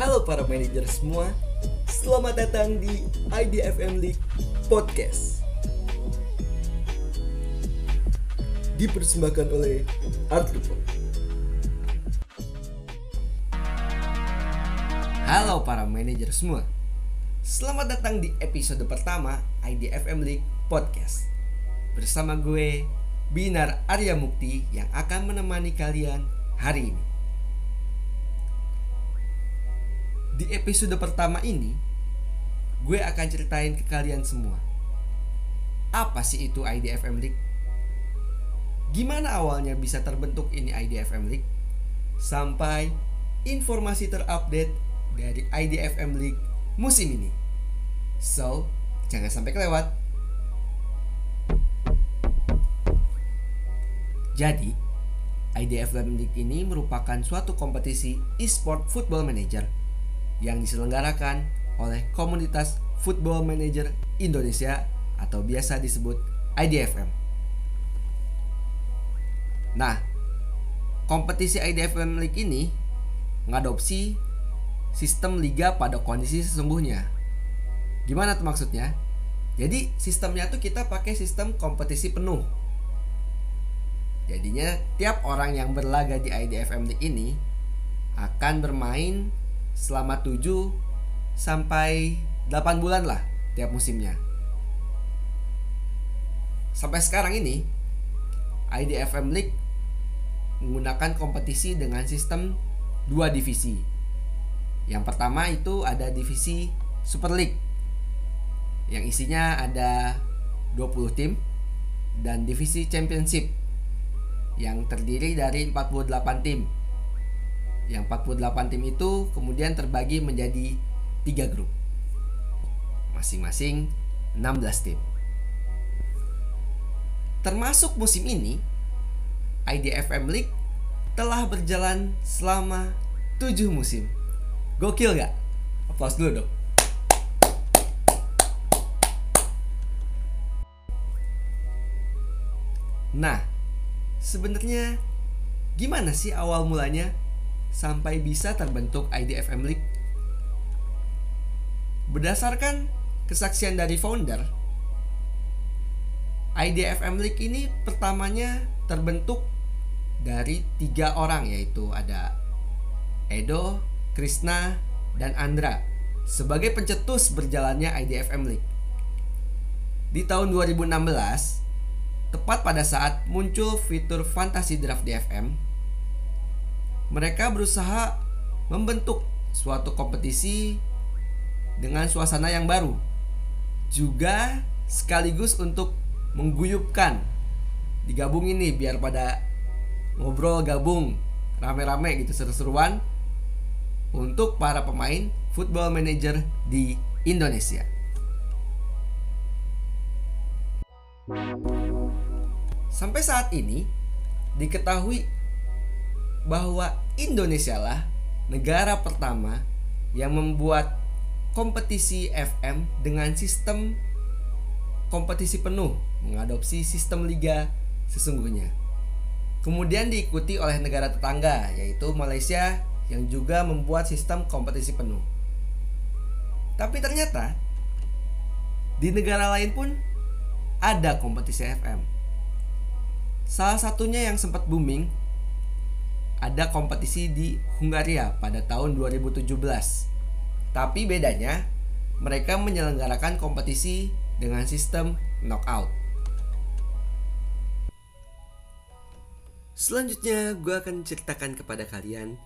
Halo para manajer semua, selamat datang di IDFM League Podcast. Dipersembahkan oleh Art Report. Halo para manajer semua, selamat datang di episode pertama IDFM League Podcast. Bersama gue, Binar Arya Mukti yang akan menemani kalian hari ini. Di episode pertama ini, gue akan ceritain ke kalian semua. Apa sih itu IDFM League? Gimana awalnya bisa terbentuk ini IDFM League? Sampai informasi terupdate dari IDFM League musim ini. So, jangan sampai kelewat. Jadi, IDFM League ini merupakan suatu kompetisi e-sport football manager yang diselenggarakan oleh komunitas Football Manager Indonesia atau biasa disebut IDFM. Nah, kompetisi IDFM League ini mengadopsi sistem liga pada kondisi sesungguhnya. Gimana tuh maksudnya? Jadi sistemnya tuh kita pakai sistem kompetisi penuh. Jadinya tiap orang yang berlaga di IDFM League ini akan bermain selama 7 sampai 8 bulan lah tiap musimnya. Sampai sekarang ini IDFM League menggunakan kompetisi dengan sistem dua divisi. Yang pertama itu ada divisi Super League yang isinya ada 20 tim dan divisi Championship yang terdiri dari 48 tim yang 48 tim itu kemudian terbagi menjadi tiga grup. Masing-masing 16 tim. Termasuk musim ini, IDFM League telah berjalan selama 7 musim. Gokil gak? Aplaus dulu dong. Nah, sebenarnya gimana sih awal mulanya sampai bisa terbentuk IDFM League. Berdasarkan kesaksian dari founder, IDFM League ini pertamanya terbentuk dari tiga orang yaitu ada Edo, Krishna, dan Andra sebagai pencetus berjalannya IDFM League. Di tahun 2016, tepat pada saat muncul fitur Fantasy Draft DFM, mereka berusaha membentuk suatu kompetisi dengan suasana yang baru. Juga sekaligus untuk mengguyupkan digabung ini biar pada ngobrol gabung rame-rame gitu seru-seruan untuk para pemain football manager di Indonesia. Sampai saat ini diketahui bahwa Indonesia lah negara pertama yang membuat kompetisi FM dengan sistem kompetisi penuh mengadopsi sistem liga sesungguhnya. Kemudian diikuti oleh negara tetangga yaitu Malaysia yang juga membuat sistem kompetisi penuh. Tapi ternyata di negara lain pun ada kompetisi FM. Salah satunya yang sempat booming ada kompetisi di Hungaria pada tahun 2017. Tapi bedanya, mereka menyelenggarakan kompetisi dengan sistem knockout. Selanjutnya, gue akan ceritakan kepada kalian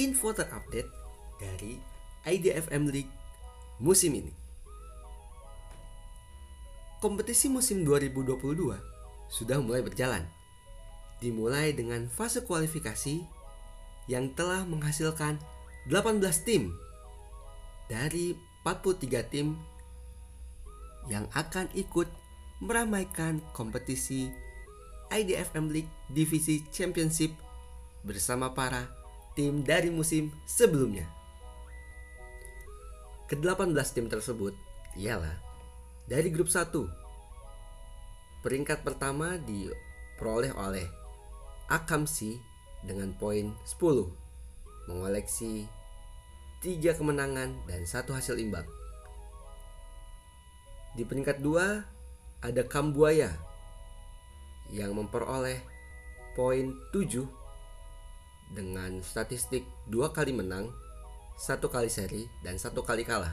info terupdate dari IDFM League musim ini. Kompetisi musim 2022 sudah mulai berjalan dimulai dengan fase kualifikasi yang telah menghasilkan 18 tim dari 43 tim yang akan ikut meramaikan kompetisi IDFM League Divisi Championship bersama para tim dari musim sebelumnya. Ke-18 tim tersebut ialah dari grup 1. Peringkat pertama diperoleh oleh Akamsi dengan poin 10 mengoleksi tiga kemenangan dan satu hasil imbang. Di peringkat dua ada Kambuaya yang memperoleh poin 7 dengan statistik dua kali menang, satu kali seri, dan satu kali kalah.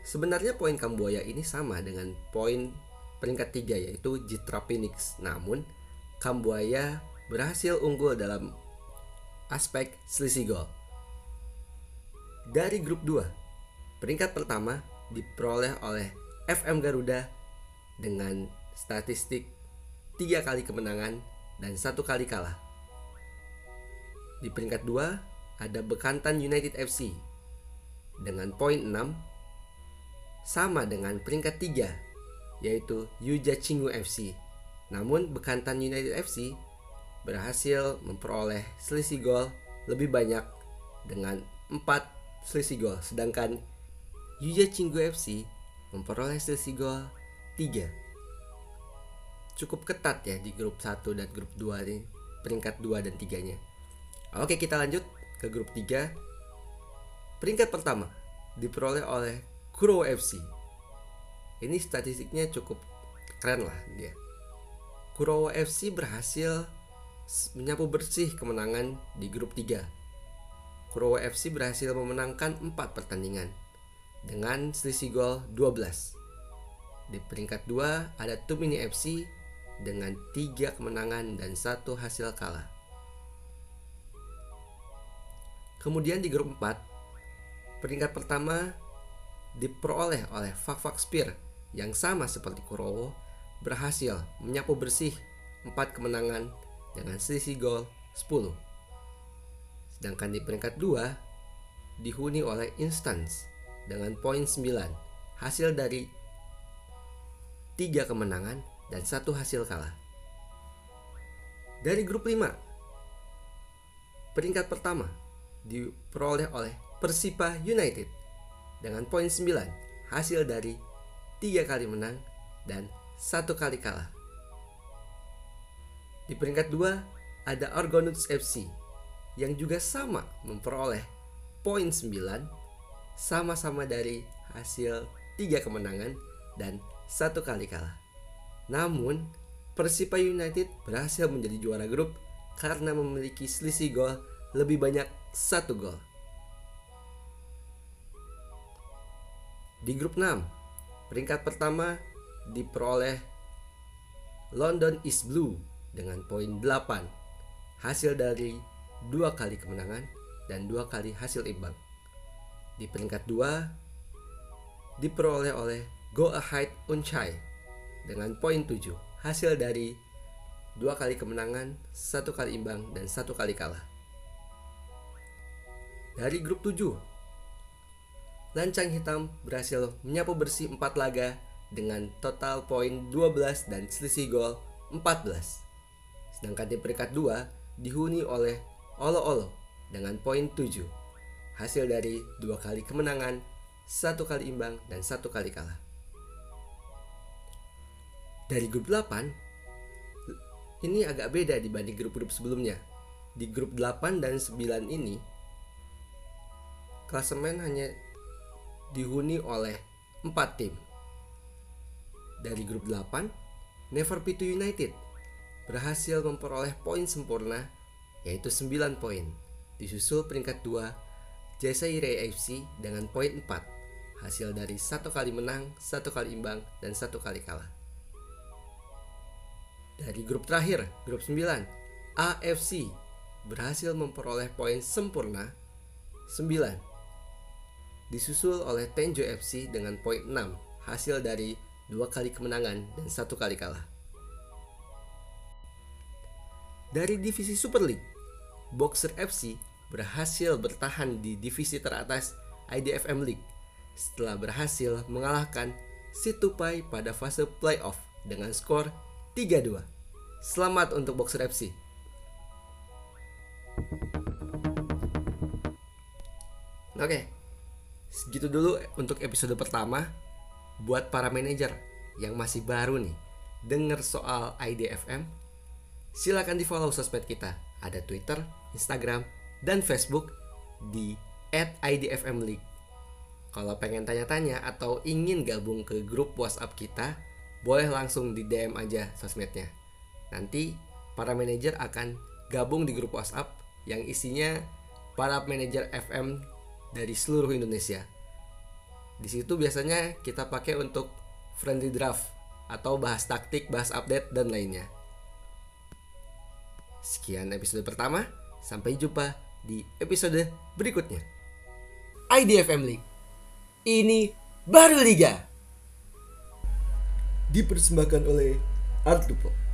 Sebenarnya poin Kambuaya ini sama dengan poin peringkat tiga yaitu Jitra Phoenix. Namun Kambuaya berhasil unggul dalam aspek selisih gol. Dari grup 2, peringkat pertama diperoleh oleh FM Garuda dengan statistik tiga kali kemenangan dan satu kali kalah. Di peringkat 2 ada Bekantan United FC dengan poin 6 sama dengan peringkat 3 yaitu Yuja Chingu FC. Namun Bekantan United FC berhasil memperoleh selisih gol lebih banyak dengan 4 selisih gol sedangkan Yuja Chingu FC memperoleh selisih gol 3 cukup ketat ya di grup 1 dan grup 2 ini peringkat 2 dan 3 nya oke kita lanjut ke grup 3 peringkat pertama diperoleh oleh Kuro FC ini statistiknya cukup keren lah dia Kuro FC berhasil menyapu bersih kemenangan di grup 3 Kuro FC berhasil memenangkan 4 pertandingan dengan selisih gol 12 di peringkat 2 ada Tumini FC dengan tiga kemenangan dan satu hasil kalah. Kemudian di grup 4, peringkat pertama diperoleh oleh Fak Spear yang sama seperti Kurowo berhasil menyapu bersih 4 kemenangan dengan selisih gol 10. Sedangkan di peringkat 2 dihuni oleh Instance dengan poin 9 hasil dari 3 kemenangan dan satu hasil kalah. Dari grup 5, peringkat pertama diperoleh oleh Persipa United dengan poin 9 hasil dari tiga kali menang dan satu kali kalah. Di peringkat 2 ada Argonauts FC yang juga sama memperoleh poin 9 sama-sama dari hasil tiga kemenangan dan satu kali kalah. Namun, Persipa United berhasil menjadi juara grup karena memiliki selisih gol lebih banyak satu gol. Di grup 6, peringkat pertama diperoleh London East Blue dengan poin 8 hasil dari dua kali kemenangan dan dua kali hasil imbang. Di peringkat 2 diperoleh oleh Go Ahead Unchai dengan poin 7 hasil dari dua kali kemenangan, satu kali imbang, dan satu kali kalah. Dari grup 7, Lancang Hitam berhasil menyapu bersih 4 laga dengan total poin 12 dan selisih gol 14. Sedangkan di peringkat 2 dihuni oleh Olo Olo dengan poin 7. Hasil dari dua kali kemenangan, satu kali imbang, dan satu kali kalah. Dari grup 8 ini agak beda dibanding grup-grup sebelumnya. Di grup 8 dan 9 ini klasemen hanya dihuni oleh 4 tim. Dari grup 8, Never Pitu United berhasil memperoleh poin sempurna yaitu 9 poin. Disusul peringkat 2 Jasaire FC dengan poin 4 hasil dari satu kali menang, satu kali imbang, dan satu kali kalah. Dari grup terakhir, grup 9, AFC berhasil memperoleh poin sempurna 9. Disusul oleh Tenjo FC dengan poin 6, hasil dari dua kali kemenangan dan satu kali kalah. Dari divisi Super League, Boxer FC berhasil bertahan di divisi teratas IDFM League setelah berhasil mengalahkan Situpai pada fase playoff dengan skor 3-2. Selamat untuk Boxer FC. Oke, segitu dulu untuk episode pertama. Buat para manajer yang masih baru nih, denger soal IDFM, silakan di follow sosmed kita. Ada Twitter, Instagram, dan Facebook di at IDFM League. Kalau pengen tanya-tanya atau ingin gabung ke grup WhatsApp kita, boleh langsung di DM aja sosmednya. Nanti para manajer akan gabung di grup WhatsApp yang isinya para manajer FM dari seluruh Indonesia. Di situ biasanya kita pakai untuk friendly draft atau bahas taktik, bahas update dan lainnya. Sekian episode pertama, sampai jumpa di episode berikutnya. IDFM League. Ini baru liga. Dipersembahkan oleh Art Lupo.